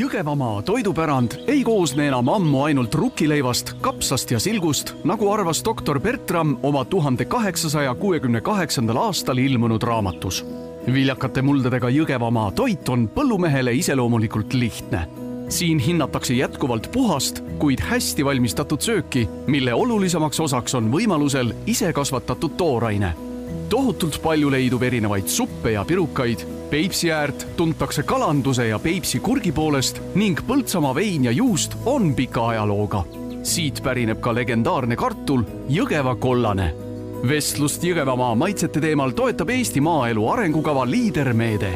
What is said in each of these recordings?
Jõgevamaa toidupärand ei koosne enam ammu ainult rukkileivast, kapsast ja silgust, nagu arvas doktor Bertram oma tuhande kaheksasaja kuuekümne kaheksandal aastal ilmunud raamatus. viljakate muldadega Jõgevamaa toit on põllumehele iseloomulikult lihtne. siin hinnatakse jätkuvalt puhast, kuid hästi valmistatud sööki, mille olulisemaks osaks on võimalusel ise kasvatatud tooraine. tohutult palju leidub erinevaid suppe ja pirukaid Peipsi äärt tuntakse kalanduse ja Peipsi kurgi poolest ning Põltsamaa vein ja juust on pika ajalooga. siit pärineb ka legendaarne kartul Jõgeva kollane. vestlust Jõgevamaa maitsete teemal toetab Eesti maaelu arengukava liidermeede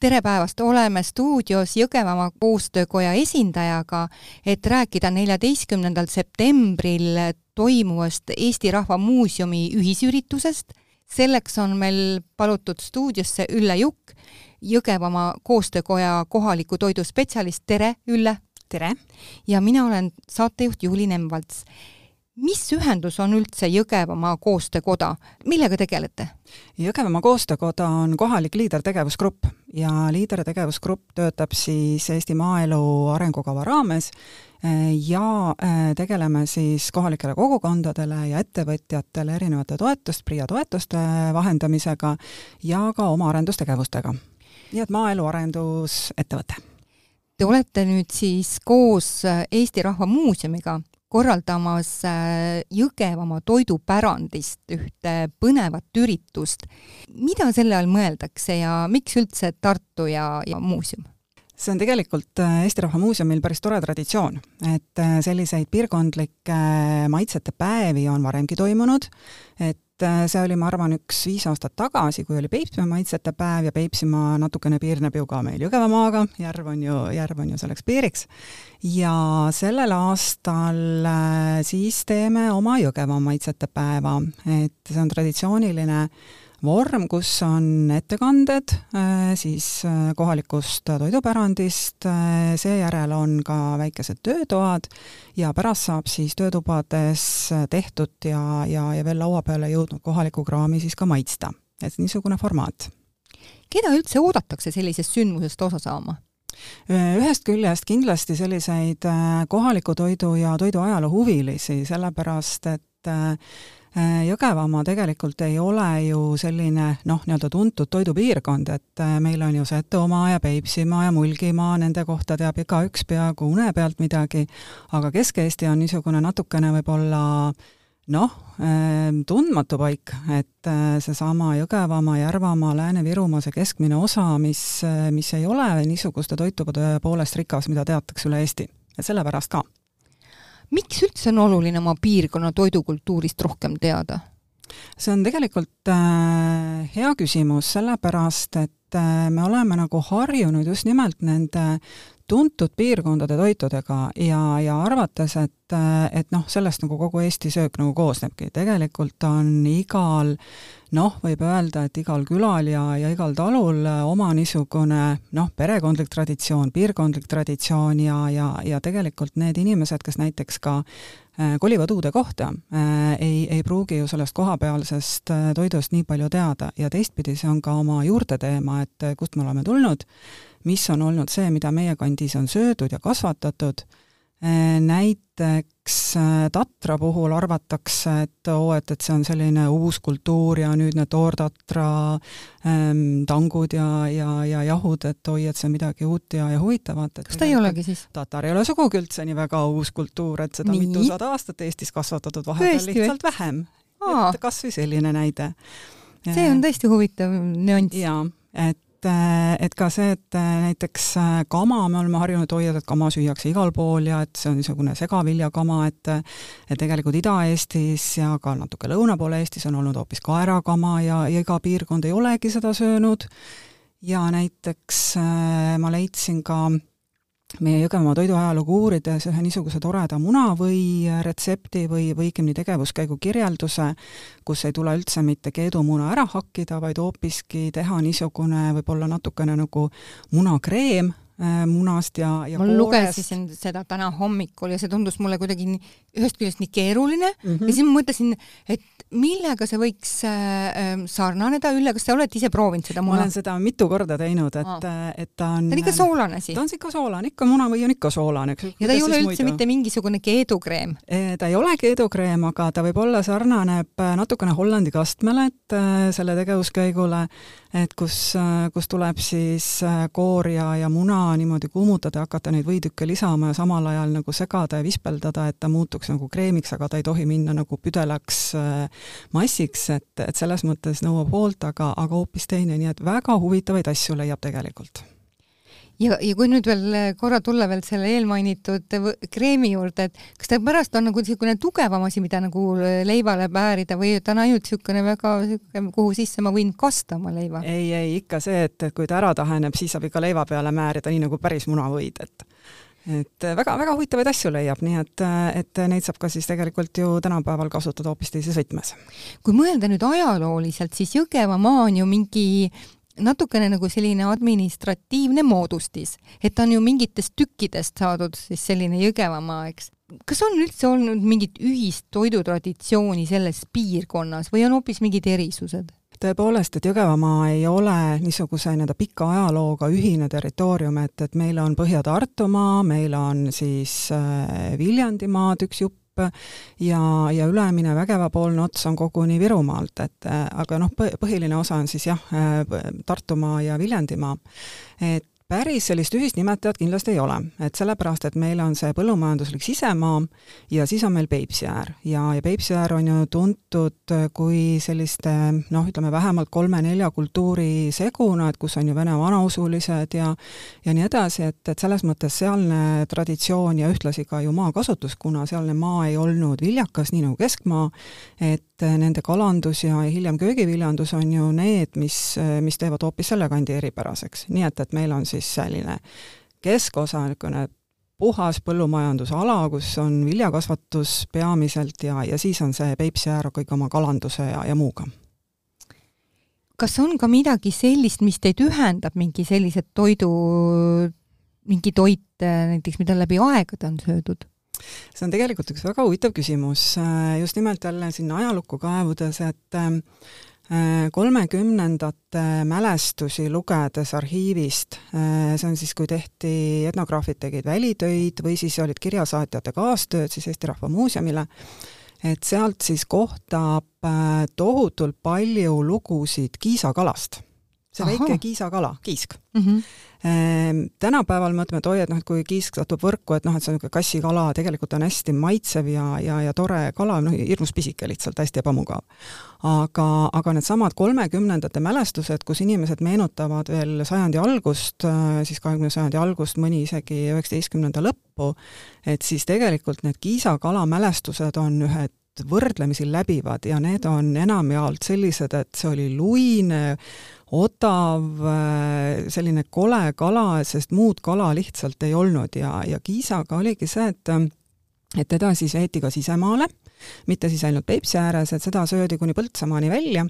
tere päevast, oleme stuudios Jõgevamaa koostöökoja esindajaga, et rääkida neljateistkümnendal septembril toimuvast Eesti Rahva Muuseumi ühisüritusest selleks on meil palutud stuudiosse Ülle Jukk, Jõgevamaa koostöökoja kohaliku toidu spetsialist, tere Ülle! tere! ja mina olen saatejuht Juuli Nemvalts. mis ühendus on üldse Jõgevamaa koostöökoda, millega tegelete? Jõgevamaa koostöökoda on kohalik liidertegevusgrupp ja liidertegevusgrupp töötab siis Eesti maaelu arengukava raames ja äh, tegeleme siis kohalikele kogukondadele ja ettevõtjatele erinevate toetust, PRIA toetuste vahendamisega ja ka oma arendustegevustega. nii et maaelu arendusettevõte. Te olete nüüd siis koos äh, Eesti Rahva Muuseumiga korraldamas äh, Jõgevamaa toidupärandist ühte põnevat üritust. mida selle all mõeldakse ja miks üldse Tartu ja, ja muuseum? See on tegelikult äh, Eesti Rahva Muuseumil päris tore traditsioon, et äh, selliseid piirkondlikke äh, maitsete päevi on varemgi toimunud, et see oli, ma arvan, üks viis aastat tagasi, kui oli Peipsimaa maitsete päev ja Peipsimaa natukene piirneb ju ka meil Jõgevamaaga, järv on ju, järv on ju selleks piiriks, ja sellel aastal siis teeme oma Jõgevamaa maitsete päeva, et see on traditsiooniline vorm, kus on ettekanded äh, siis äh, kohalikust toidupärandist, äh, seejärel on ka väikesed töötoad ja pärast saab siis töötubades tehtud ja, ja, ja veel laua peale jõudnud kohalikku kraami siis ka maitsta. et niisugune formaat. keda üldse oodatakse sellisest sündmusest osa saama? ühest küljest kindlasti selliseid kohaliku toidu ja toiduajaloo huvilisi, sellepärast et Jõgevamaa tegelikult ei ole ju selline noh, nii-öelda tuntud toidupiirkond, et äh, meil on ju Setomaa ja Peipsimaa ja Mulgimaa, nende kohta teab igaüks peaaegu une pealt midagi, aga Kesk-Eesti on niisugune natukene võib-olla noh, äh, tundmatu paik, et seesama Jõgevamaa, Järvamaa, Lääne-Virumaa, see keskmine osa, mis, mis ei ole niisuguste toitude poolest rikas, mida teatakse üle Eesti. et sellepärast ka miks üldse on oluline oma piirkonna toidukultuurist rohkem teada? see on tegelikult äh, hea küsimus, sellepärast et äh, me oleme nagu harjunud just nimelt nende tuntud piirkondade toitudega ja, ja arvates, et, et noh, sellest nagu kogu Eesti söök nagu koosnebki. tegelikult on igal noh, võib öelda, et igal külal ja, ja igal talul oma niisugune noh, perekondlik traditsioon, piirkondlik traditsioon ja, ja, ja tegelikult need inimesed, kes näiteks ka äh, kolivad uude kohta äh,, ei, ei pruugi ju sellest kohapealsest äh, toidust nii palju teada ja teistpidi see on ka oma juurte teema, et kust me oleme tulnud mis on olnud see, mida meie kandis on söödud ja kasvatatud, äh, näiteks äh, tatra puhul arvatakse, et oo, et, et see on selline uus kultuur ja nüüd need toortatra ähm, tangud ja, ja, ja jahud, et oi, et see on midagi uut ja, ja huvitavat. kas ta ei olegi siis? tatar ei ole sugugi üldse nii väga uus kultuur, et seda Nii. mitusada aastat Eestis kasvatatud, vahepeal lihtsalt või? vähem. et kas või selline näide. see on tõesti huvitav nüanss. jaa, et et, äh, et ka see, et äh, näiteks äh, kama, me oleme harjunud hoida, et kama süüakse igal pool ja et see on niisugune segaviljakama, et et tegelikult Ida-Eestis ja ka natuke lõuna pool Eestis on olnud hoopis kaerakama ja, ja iga piirkond ei olegi seda söönud. ja näiteks ma leidsin ka meie Jõgevamaa toiduajalugu uurides ühe niisuguse toreda munavõi retsepti või, või õigemini tegevuskäigu kirjelduse, kus ei tule üldse mitte keedumuna ära hakkida, vaid hoopiski teha niisugune võib-olla natukene nagu munakreem, munast ja, ja ma koorest. lugesin seda täna hommikul ja see tundus mulle kuidagi nii, ühest küljest nii keeruline mm. -hmm. ja siis ma mõtlesin, et millega see võiks äh, sarnaneda, Ülle, kas te olete ise proovinud seda ma muna? olen seda mitu korda teinud, et Aa. et ta on ta on ikka soolane siis ta on ikka soolane, ikka munavõi on ikka soolane, ja ta ei ole üldse mitte mingisugune keedukreem? Ta ei ole keedukreem, aga ta võib olla, sarnaneb äh, natukene Hollandi kastmele, et äh, selle tegevuskäigule, et kus, kus tuleb siis äh, koor ja, ja muna niimoodi kuumutada ja hakata neid võitükke lisama ja samal ajal nagu segada ja vispeldada, et ta muutuks nagu kreemiks, aga ta ei tohi minna nagu püdelaks äh, massiks, et, et selles mõttes nõuab hoolt, aga, aga hoopis teine, nii et väga huvitavaid asju leiab tegelikult ja, ja kui nüüd veel korra tulla veel selle eelmainitud võ- kreemi juurde, et kas ta pärast on nagu niisugune tugevam asi, mida nagu leivale päärida või ta on ainult niisugune väga niisugune, kuhu sisse ma võin kasta oma leiva? ei, ei ikka see, et, et kui ta ära taheneb, siis saab ikka leiva peale määrida, nii nagu päris munavõid, et et väga-väga huvitavaid asju leiab, nii et, et neid saab ka siis tegelikult ju tänapäeval kasutada hoopis teises võtmes. kui mõelda nüüd ajalooliselt, siis Jõgevamaa on ju mingi natukene nagu selline administratiivne moodustis, et ta on ju mingitest tükkidest saadud siis selline Jõgevamaa, eks. kas on üldse olnud mingit ühist toidutraditsiooni selles piirkonnas või on hoopis mingid erisused? tõepoolest, et Jõgevamaa ei ole niisuguse nii-öelda pika ajalooga ühine territoorium, et, et meil on Põhja-Tartumaa, meil on siis äh, Viljandimaad üks jupp, ja, ja ülemine Vägevapoolne ots on koguni Virumaalt, et äh, aga noh, põhiline osa on siis jah, Tartumaa ja Viljandimaa. et päris sellist ühist nimetajat kindlasti ei ole, et sellepärast, et meil on see põllumajanduslik sisemaa ja siis on meil Peipsi äär. Ja, ja Peipsi äär on ju tuntud kui selliste noh, ütleme vähemalt kolme-nelja kultuuri seguna, et kus on ju vene vanausulised ja ja nii edasi, et, et selles mõttes sealne traditsioon ja ühtlasi ka ju maakasutus, kuna sealne maa ei olnud viljakas, nii nagu keskmaa, et nende kalandus ja hiljem köögiviljandus on ju need, mis, mis teevad hoopis selle kandi eripäraseks, nii et, et meil on siis siis selline keskosa, niisugune puhas põllumajandusala, kus on viljakasvatus peamiselt ja, ja siis on see Peipsi äär kõik oma kalanduse ja, ja muuga. kas on ka midagi sellist, mis teid ühendab, mingi sellised toidu, mingi toit näiteks, mida läbi aegade on söödud? see on tegelikult üks väga huvitav küsimus, just nimelt jälle sinna ajalukku kaevudes, et kolmekümnendate mälestusi lugedes arhiivist, see on siis, kui tehti, etnograafid tegid välitöid või siis olid kirjasaatjate kaastööd siis Eesti Rahva Muuseumile, et sealt siis kohtab tohutult palju lugusid kiisakalast. See Aha. väike kiisakala, kiisk mm. -hmm tänapäeval mõtleme, et oi, et noh, et kui kiisk satub võrku, et noh, et see on niisugune kassikala, tegelikult on hästi maitsev ja, ja, ja tore kala, noh, hirmus pisike lihtsalt, hästi ebamugav. aga, aga needsamad kolmekümnendate mälestused, kus inimesed meenutavad veel sajandi algust, siis kahekümne sajandi algust, mõni isegi üheksateistkümnenda lõppu, et siis tegelikult need kiisakala mälestused on ühed võrdlemisi läbivad ja need on enamjaolt sellised, et see oli luine, odav, selline kole kala, sest muud kala lihtsalt ei olnud. Ja, ja Kiisaga oligi see, et et teda siis veeti ka sisemaale, mitte siis ainult Peipsi ääres, et seda söödi kuni Põltsamaani välja.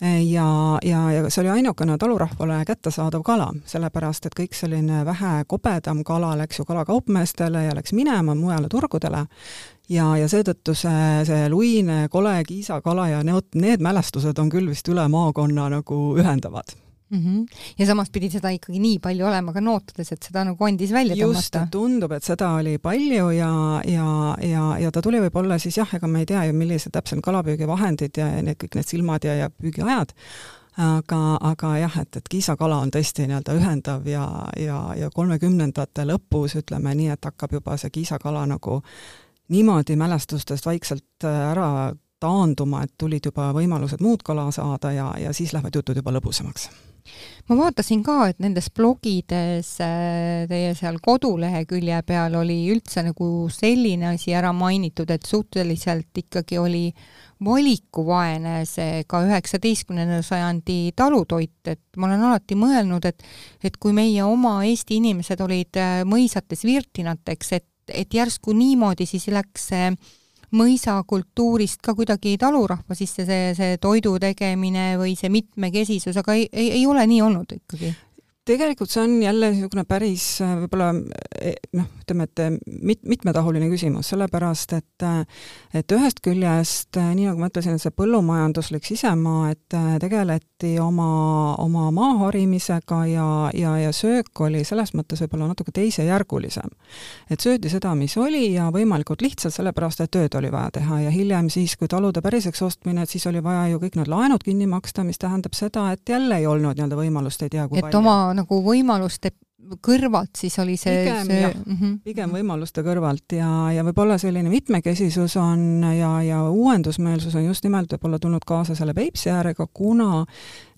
Ja, ja, ja see oli ainukene talurahvale kättesaadav kala, sellepärast et kõik selline vähe kobedam kala läks ju kalakaupmeestele ja läks minema mujale turgudele ja, ja seetõttu see, see luine, kole kiisakala ja need, need mälestused on küll vist üle maakonna nagu ühendavad mm. -hmm. ja samas pidi seda ikkagi nii palju olema ka nootades, et seda nagu andis välja just, tõmmata. tundub, et seda oli palju ja, ja, ja, ja ta tuli võib-olla siis jah, ega me ei tea ju, millised täpselt kalapüügivahendid ja need kõik need silmad ja, ja püügiajad, aga, aga jah, et, et kiisakala on tõesti nii-öelda ühendav ja, ja, ja kolmekümnendate lõpus ütleme nii, et hakkab juba see kiisakala nagu niimoodi mälestustest vaikselt ära taanduma, et tulid juba võimalused muud kala saada ja, ja siis lähevad jutud juba lõbusamaks. ma vaatasin ka, et nendes blogides teie seal kodulehekülje peal oli üldse nagu selline asi ära mainitud, et suhteliselt ikkagi oli valikuvaene see ka üheksateistkümnenda sajandi talutoit, et ma olen alati mõelnud, et et kui meie oma Eesti inimesed olid mõisates virtinateks, et, et järsku niimoodi siis läks see mõisakultuurist ka kuidagi talurahva sisse see, see toidu tegemine või see mitmekesisus, aga ei, ei, ei ole nii olnud ikkagi? Tegelikult see on jälle niisugune päris võib-olla eh, noh, ütleme, et mit-, mitmetahuline küsimus, sellepärast et et ühest küljest, nii nagu ma ütlesin, et see põllumajanduslik sisemaa, et tegeleti oma, oma maa harimisega ja, ja, ja söök oli selles mõttes võib-olla natuke teisejärgulisem. et söödi seda, mis oli ja võimalikult lihtsalt, sellepärast et tööd oli vaja teha ja hiljem siis, kui talude päriseks ostmine, et siis oli vaja ju kõik need laenud kinni maksta, mis tähendab seda, et jälle ei olnud nii-öelda võimalust ei tea kui et palju. oma nagu võimaluste kõrvalt siis oli see pigem see... jah mm, -hmm. pigem võimaluste kõrvalt ja, ja võib-olla selline mitmekesisus on ja, ja uuendusmeelsus on just nimelt võib-olla tulnud kaasa selle Peipsi äärega, kuna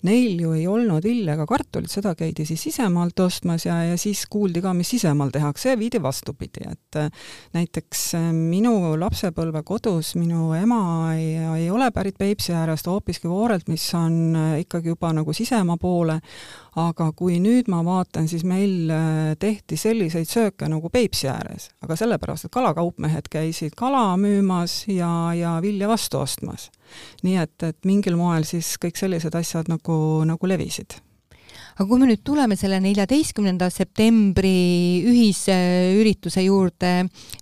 neil ju ei olnud vilja ega kartulit, seda käidi siis sisemaalt ostmas ja, ja siis kuuldi ka, mis sisemaal tehakse ja viidi vastupidi, et äh, näiteks äh, minu lapsepõlve kodus minu ema ei, ei ole pärit Peipsi äärest, hoopiski Voorelt, mis on äh, ikkagi juba nagu sisemaa poole, aga kui nüüd ma vaatan, siis meil tehti selliseid sööke nagu Peipsi ääres, aga sellepärast, et kalakaupmehed käisid kala müümas ja, ja vilja vastu ostmas nii et, et mingil moel siis kõik sellised asjad nagu, nagu levisid aga kui me nüüd tuleme selle neljateistkümnenda septembri ühisürituse juurde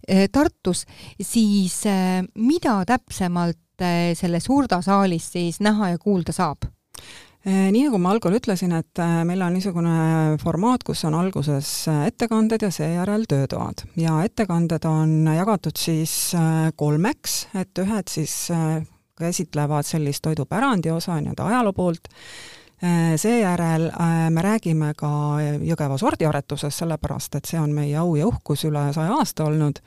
eh, Tartus, siis eh, mida täpsemalt eh, selles Hurda saalis siis näha ja kuulda saab? nii nagu ma algul ütlesin, et meil on niisugune formaat, kus on alguses ettekanded ja seejärel töötoad ja ettekanded on jagatud siis kolmeks, et ühed siis käsitlevad sellist toidupärandi osa nii-öelda ajaloo poolt, äh, seejärel äh, me räägime ka Jõgeva sordiaretusest, sellepärast et see on meie au ja uhkus üle saja aasta olnud,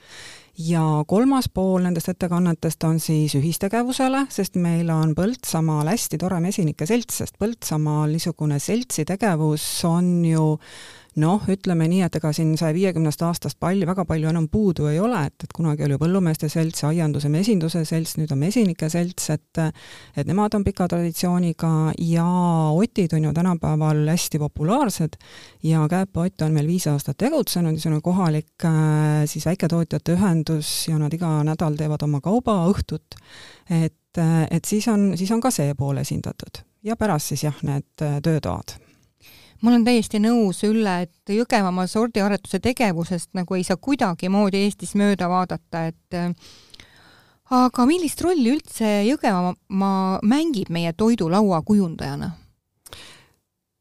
ja kolmas pool nendest ettekannetest on siis ühistegevusele, sest meil on Põltsamaal hästi tore mesinike selts, sest Põltsamaal niisugune seltsi tegevus on ju noh, ütleme nii, et ega siin saja viiekümnest aastast palju, väga palju enam puudu ei ole, et, et kunagi oli põllumeeste selts, aianduse mesinduse selts, nüüd on mesinike selts, et et nemad on pika traditsiooniga ja otid on ju tänapäeval hästi populaarsed ja Käepa-Ott on meil viis aastat tegutsenud, niisugune kohalik äh, siis väiketootjate ühendus ja nad iga nädal teevad oma kaubaõhtut, et, et siis on, siis on ka see pool esindatud ja pärast siis jah, need töötoad ma olen täiesti nõus, Ülle, et Jõgevamaa sordiaretuse tegevusest nagu ei saa kuidagimoodi Eestis mööda vaadata, et äh, aga millist rolli üldse Jõgevamaa mängib meie toidulaua kujundajana?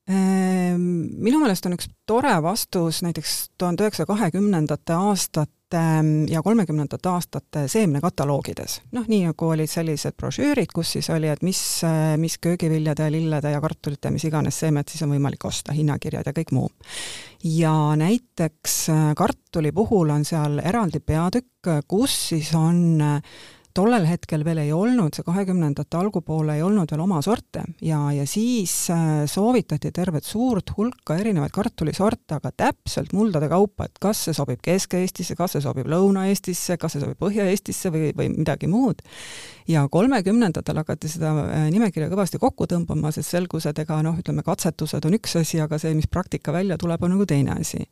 Ehm, minu meelest on üks tore vastus näiteks tuhande üheksasaja kahekümnendate aastate ja kolmekümnendate aastate seemnekataloogides. noh, nii nagu olid sellised brošüürid, kus siis oli, et mis, mis köögiviljade, lillede ja kartulite, mis iganes seemet siis on võimalik osta, hinnakirjad ja kõik muu. ja näiteks kartuli puhul on seal eraldi peatükk, kus siis on äh, tollel hetkel veel ei olnud, see kahekümnendate algupoole ei olnud veel oma sorte ja, ja siis äh, soovitati tervet suurt hulka erinevaid kartulisorte, aga täpselt muldade kaupa, et kas see sobib Kesk-Eestisse, kas see sobib Lõuna-Eestisse, kas see sobib Põhja-Eestisse või, või midagi muud. ja kolmekümnendatel hakati seda äh, nimekirja kõvasti kokku tõmbama, sest selgus, et ega noh, ütleme, katsetused on üks asi, aga see, mis praktika välja tuleb, on nagu teine asi.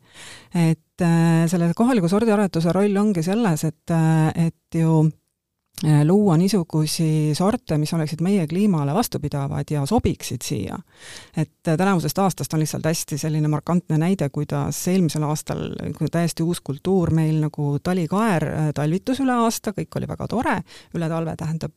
et äh, selle kohaliku sordiaretuse roll ongi selles, et, et ju luua niisugusi sorte, mis oleksid meie kliimale vastupidavad ja sobiksid siia. et äh, tänavusest aastast on lihtsalt hästi selline markantne näide, kuidas eelmisel aastal täiesti uus kultuur meil nagu talikaer äh, talvitus üle aasta, kõik oli väga tore, üle talve tähendab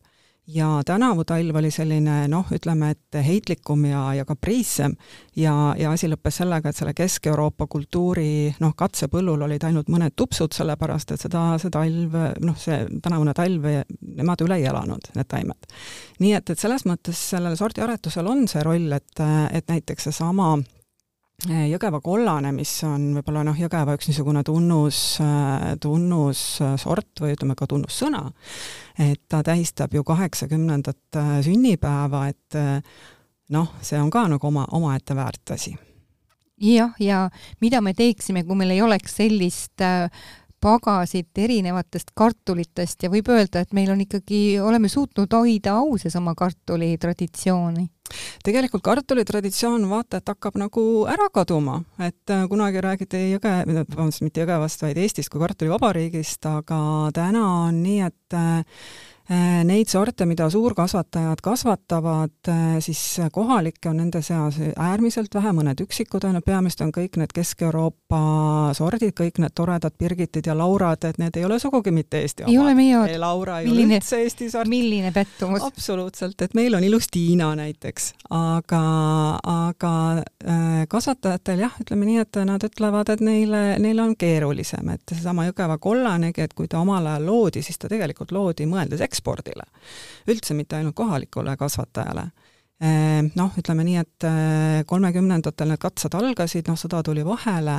ja tänavu talv oli selline noh, ütleme, et heitlikum ja, ja kapriissem ja, ja asi lõppes sellega, et selle Kesk-Euroopa kultuuri noh, katsepõllul olid ainult mõned tupsud, sellepärast et seda, see talv, noh, see tänavune talv, nemad üle ei elanud, need taimed. nii et, et selles mõttes sellel sordiaretusel on see roll, et, et näiteks seesama Jõgeva kollane, mis on võib-olla noh, Jõgeva üks niisugune tunnus, tunnussort või ütleme ka tunnussõna, et ta tähistab ju kaheksakümnendat sünnipäeva, et noh, see on ka nagu oma, omaette väärt asi. jah, ja mida me teeksime, kui meil ei oleks sellist äh, pagasit erinevatest kartulitest ja võib öelda, et meil on ikkagi, oleme suutnud hoida au seesama kartuli traditsiooni tegelikult kartulitraditsioon vaata et hakkab nagu ära kaduma, et äh, kunagi räägiti Jõge, vabandust, mitte Jõgevast, vaid Eestist kui kartulivabariigist, aga täna on nii, et Äh, neid sorte, mida suurkasvatajad kasvatavad, äh, siis kohalikke on nende seas äärmiselt vähe, mõned üksikud on, peamiselt on kõik need Kesk-Euroopa sordid, kõik need toredad Birgitid ja Laurad, et need ei ole sugugi mitte Eesti omad. ei ole meie omad? Laura ei milline, ole üldse Eesti sort. milline pettumus! absoluutselt, et meil on ilus Tiina näiteks, aga, aga äh, kasvatajatel jah, ütleme nii, et nad ütlevad, et neile, neil on keerulisem, et seesama Jõgeva kollanegi, et kui ta omal ajal loodi, siis ta tegelikult loodi mõeldes ekspordile, üldse mitte ainult kohalikule kasvatajale. Noh, ütleme nii, et kolmekümnendatel need katsed algasid, noh, sõda tuli vahele,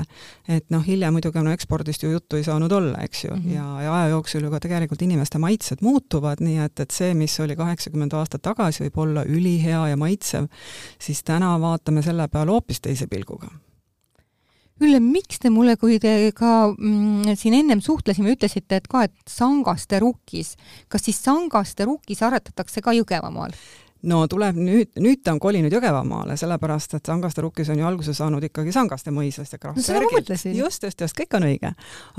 et noh, hiljem muidugi no ekspordist ju juttu ei saanud olla, eks ju. Mm, -hmm. ja, ja aja jooksul ju ka tegelikult inimeste maitsed muutuvad, nii et, et see, mis oli kaheksakümmend aastat tagasi võib-olla ülihea ja maitsev, siis täna vaatame selle peale hoopis teise pilguga Ülle, miks te mulle, kui te ka mm, siin ennem suhtlesime, ütlesite, et ka, et Sangaste rukkis, kas siis Sangaste rukkis aretatakse ka Jõgevamaal? no tuleb nüüd, nüüd ta on kolinud Jõgevamaale, sellepärast et Sangaste rukkis on ju alguse saanud ikkagi Sangaste mõisast ja Krahvbergilt no,. just, just, just, kõik on õige.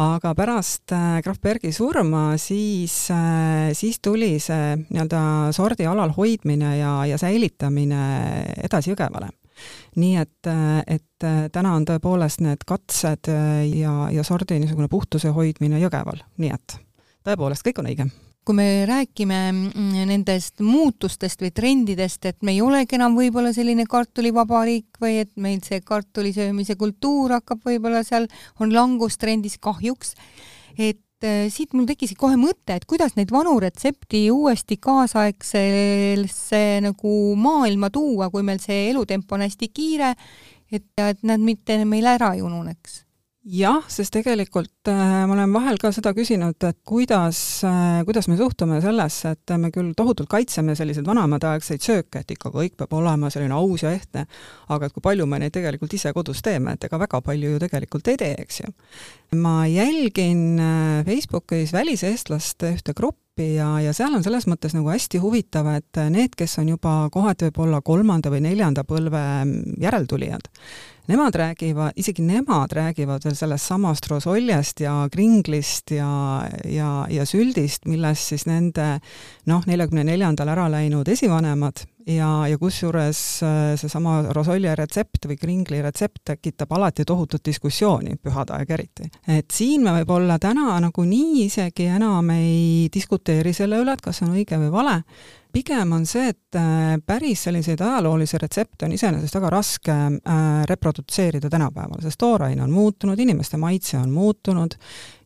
aga pärast äh, Krahvbergi surma siis äh,, siis tuli see nii-öelda sordi alal hoidmine ja, ja säilitamine edasi Jõgevale nii et, et täna on tõepoolest need katsed ja, ja sordi niisugune puhtuse hoidmine Jõgeval, nii et tõepoolest, kõik on õige. Kui me räägime mm, nendest muutustest või trendidest, et me ei olegi enam võib-olla selline kartulivabariik või et meil see kartuli söömise kultuur hakkab võib-olla seal, on langustrendis kahjuks, et Äh, siit mul tekkiski kohe mõte, et kuidas neid vanu retsepti uuesti kaasaegsesse nagu maailma tuua, kui meil see elutempo on hästi kiire, et, et nad mitte meil ära ei ununeks jah, sest tegelikult äh, ma olen vahel ka seda küsinud, et kuidas äh,, kuidas me suhtume sellesse, et me küll tohutult kaitseme selliseid vanemaaegseid sööke, et ikka kõik peab olema selline aus ja ehtne, aga et kui palju me neid tegelikult ise kodus teeme, et ega väga palju ju tegelikult ei tee, eks ju. ma jälgin äh, Facebookis väliseestlaste ühte gruppi ja, ja seal on selles mõttes nagu hästi huvitav, et need, kes on juba kohati võib-olla kolmanda või neljanda põlve järeltulijad, nemad räägivad, isegi nemad räägivad veel sellest samast rosoljest ja kringlist ja, ja, ja süldist, millest siis nende noh, neljakümne neljandal ära läinud esivanemad ja, ja kusjuures äh, seesama rosolje retsept või kringli retsept tekitab alati tohutut diskussiooni, pühade aeg eriti. et siin me võib-olla täna nagunii isegi enam ei diskuteeri selle üle, et kas see on õige või vale, pigem on see, et äh, päris selliseid ajaloolisi retsepte on iseenesest väga raske äh, reprodutseerida tänapäeval, sest tooraine on muutunud, inimeste maitse on muutunud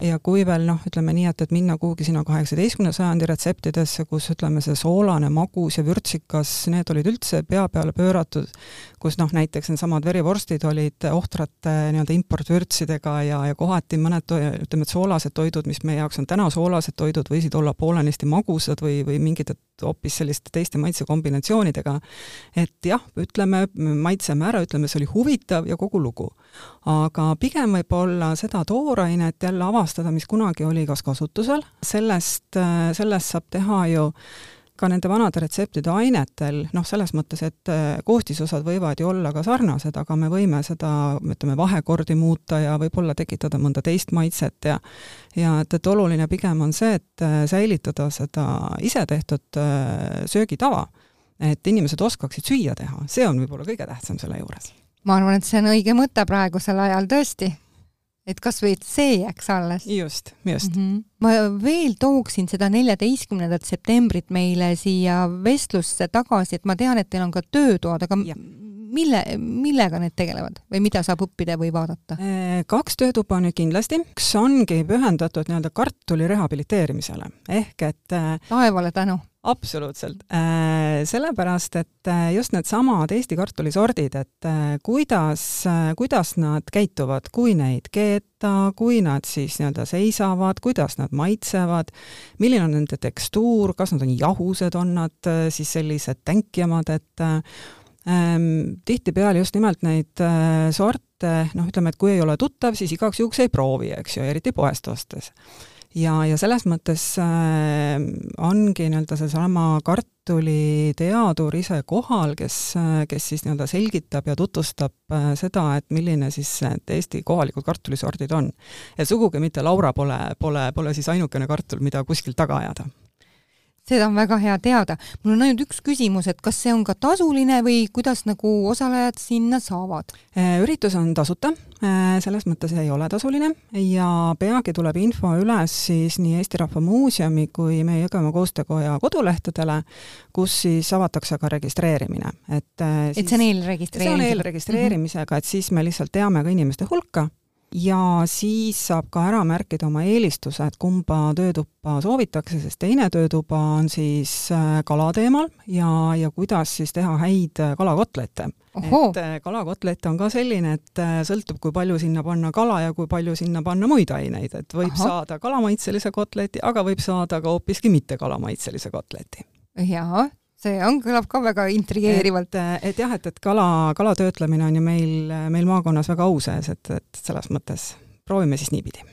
ja kui veel noh, ütleme nii, et, et minna kuhugi sinna kaheksateistkümnenda sajandi retseptidesse, kus ütleme, see soolane magus ja vürtsikas, need olid üldse pea peale pööratud, kus noh, näiteks needsamad verivorstid olid ohtrate nii-öelda importvürtsidega ja, ja kohati mõned ütleme, et soolased toidud, mis meie jaoks on täna soolased toidud, võisid olla poolenisti magusad või, või mingid hoopis selliste teiste maitsekombinatsioonidega. et jah, ütleme, maitseme ära, ütleme, see oli huvitav ja kogu lugu. aga pigem võib-olla seda toorainet jälle avastada, mis kunagi oli kas kasutusel, sellest, sellest saab teha ju ka nende vanade retseptide ainetel, noh, selles mõttes, et koostisosad võivad ju olla ka sarnased, aga me võime seda, ütleme, vahekordi muuta ja võib-olla tekitada mõnda teist maitset ja ja et, et oluline pigem on see, et äh, säilitada seda isetehtud äh, söögitava, et inimesed oskaksid süüa teha, see on võib-olla kõige tähtsam selle juures. ma arvan, et see on õige mõte praegusel ajal tõesti et kas või, et see jääks alles. just, just mm. -hmm. ma veel tooksin seda neljateistkümnendat septembrit meile siia vestlusse tagasi, et ma tean, et teil on ka töötoad, aga ja mille, millega need tegelevad või mida saab õppida või vaadata? Äh, kaks töötuba nüüd kindlasti, üks ongi pühendatud nii-öelda kartuli rehabiliteerimisele, ehk et äh, taevale tänu! Absoluutselt, äh, sellepärast et just needsamad Eesti kartulisordid, et kuidas, kuidas nad käituvad, kui neid keeta, kui nad siis nii-öelda seisavad, kuidas nad maitsevad, milline on nende tekstuur, kas nad on jahused, on nad siis sellised tänkjamad, et Ehm, tihtipeale just nimelt neid äh, sorte, noh, ütleme, et kui ei ole tuttav, siis igaks juhuks ei proovi, eks ju, eriti poest ostes. Ja, ja selles mõttes äh, ongi nii-öelda seesama kartuliteadur ise kohal, kes, kes siis nii-öelda selgitab ja tutvustab äh, seda, et milline siis need Eesti kohalikud kartulisordid on. et sugugi mitte Laura pole, pole, pole siis ainukene kartul, mida kuskilt taga ajada seda on väga hea teada. mul on ainult üks küsimus, et kas see on ka tasuline või kuidas nagu osalejad sinna saavad? Äh, üritus on tasuta, äh, selles mõttes ei ole tasuline ja peagi tuleb info üles siis nii Eesti Rahva Muuseumi kui meie Jõgevamaa Koostöökoja kodulehtedele, kus siis avatakse ka registreerimine, et siis, et see on eelregistreerimisega? see on eelregistreerimisega, et siis me lihtsalt teame ka inimeste hulka ja siis saab ka ära märkida oma eelistused, kumba töötuppa soovitakse, sest teine töötuba on siis äh, kala teemal ja, ja kuidas siis teha häid äh, kalakotlette. et äh, kalakotlett on ka selline, et sõltub, kui palju sinna panna kala ja kui palju sinna panna muid aineid, et võib Aha. saada kalamaitselise kotleti, aga võib saada ka hoopiski mitte kalamaitselise kotleti. jaa, see on, kõlab ka väga intrigeerivalt. et, jah, et, et kala, kala töötlemine on ju meil, meil maakonnas väga au sees, et, et selles mõttes proovime siis niipidi.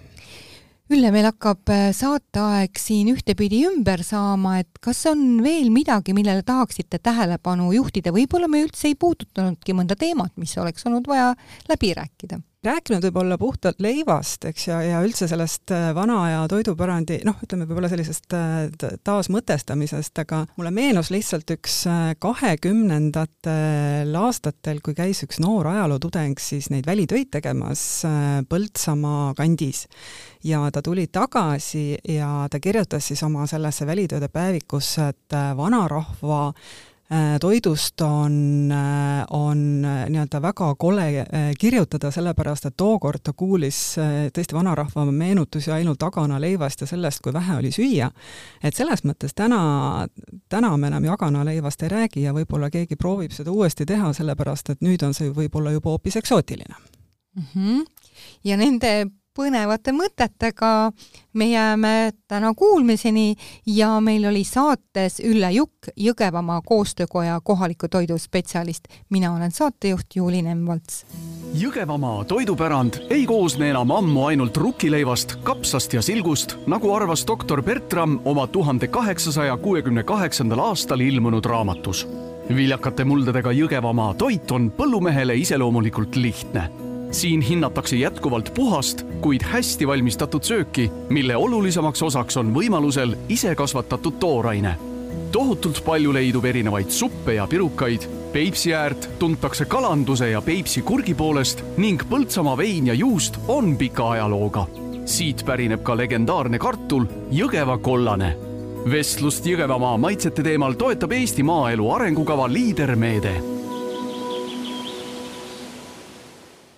Ülle, meil hakkab äh, saateaeg siin ühtepidi ümber saama, et kas on veel midagi, millele tahaksite tähelepanu juhtida, võib-olla me üldse ei puudutanudki mõnda teemat, mis oleks olnud vaja läbi rääkida rääkinud võib-olla puhtalt leivast, eks, ja, ja üldse sellest äh, vana aja toidupärandi, noh, ütleme võib-olla sellisest äh, taasmõtestamisest, aga mulle meenus lihtsalt üks äh, kahekümnendatel aastatel, kui käis üks noor ajalootudeng siis neid välitöid tegemas Põltsamaa kandis. ja ta tuli tagasi ja ta kirjutas siis oma sellesse välitööde päevikusse, et vanarahva toidust on, äh, on äh, nii-öelda väga kole kirjutada, sellepärast et tookord ta kuulis tõesti vanarahva meenutusi ainult aganaleivast ja sellest, kui vähe oli süüa. et selles mõttes täna, täna me enam jaganaleivast ei räägi ja võib-olla keegi proovib seda uuesti teha, sellepärast et nüüd on see võib-olla juba hoopis eksootiline mm. -hmm. ja nende põnevate mõtetega me jääme täna kuulmiseni ja meil oli saates Ülle Jukk, Jõgevamaa koostöökoja kohaliku toidu spetsialist. mina olen saatejuht Juuli Nemvalts. Jõgevamaa toidupärand ei koosne enam ammu ainult rukkileivast, kapsast ja silgust, nagu arvas doktor Bertram oma tuhande kaheksasaja kuuekümne kaheksandal aastal ilmunud raamatus. viljakate muldadega Jõgevamaa toit on põllumehele iseloomulikult lihtne siin hinnatakse jätkuvalt puhast, kuid hästi valmistatud sööki, mille olulisemaks osaks on võimalusel ise kasvatatud tooraine. tohutult palju leidub erinevaid suppe ja pirukaid. Peipsi äärt tuntakse kalanduse ja Peipsi kurgi poolest ning Põltsamaa vein ja juust on pika ajalooga. siit pärineb ka legendaarne kartul Jõgeva kollane vestlust Jõgevamaa maitsete teemal toetab Eesti maaelu arengukava Liidermeede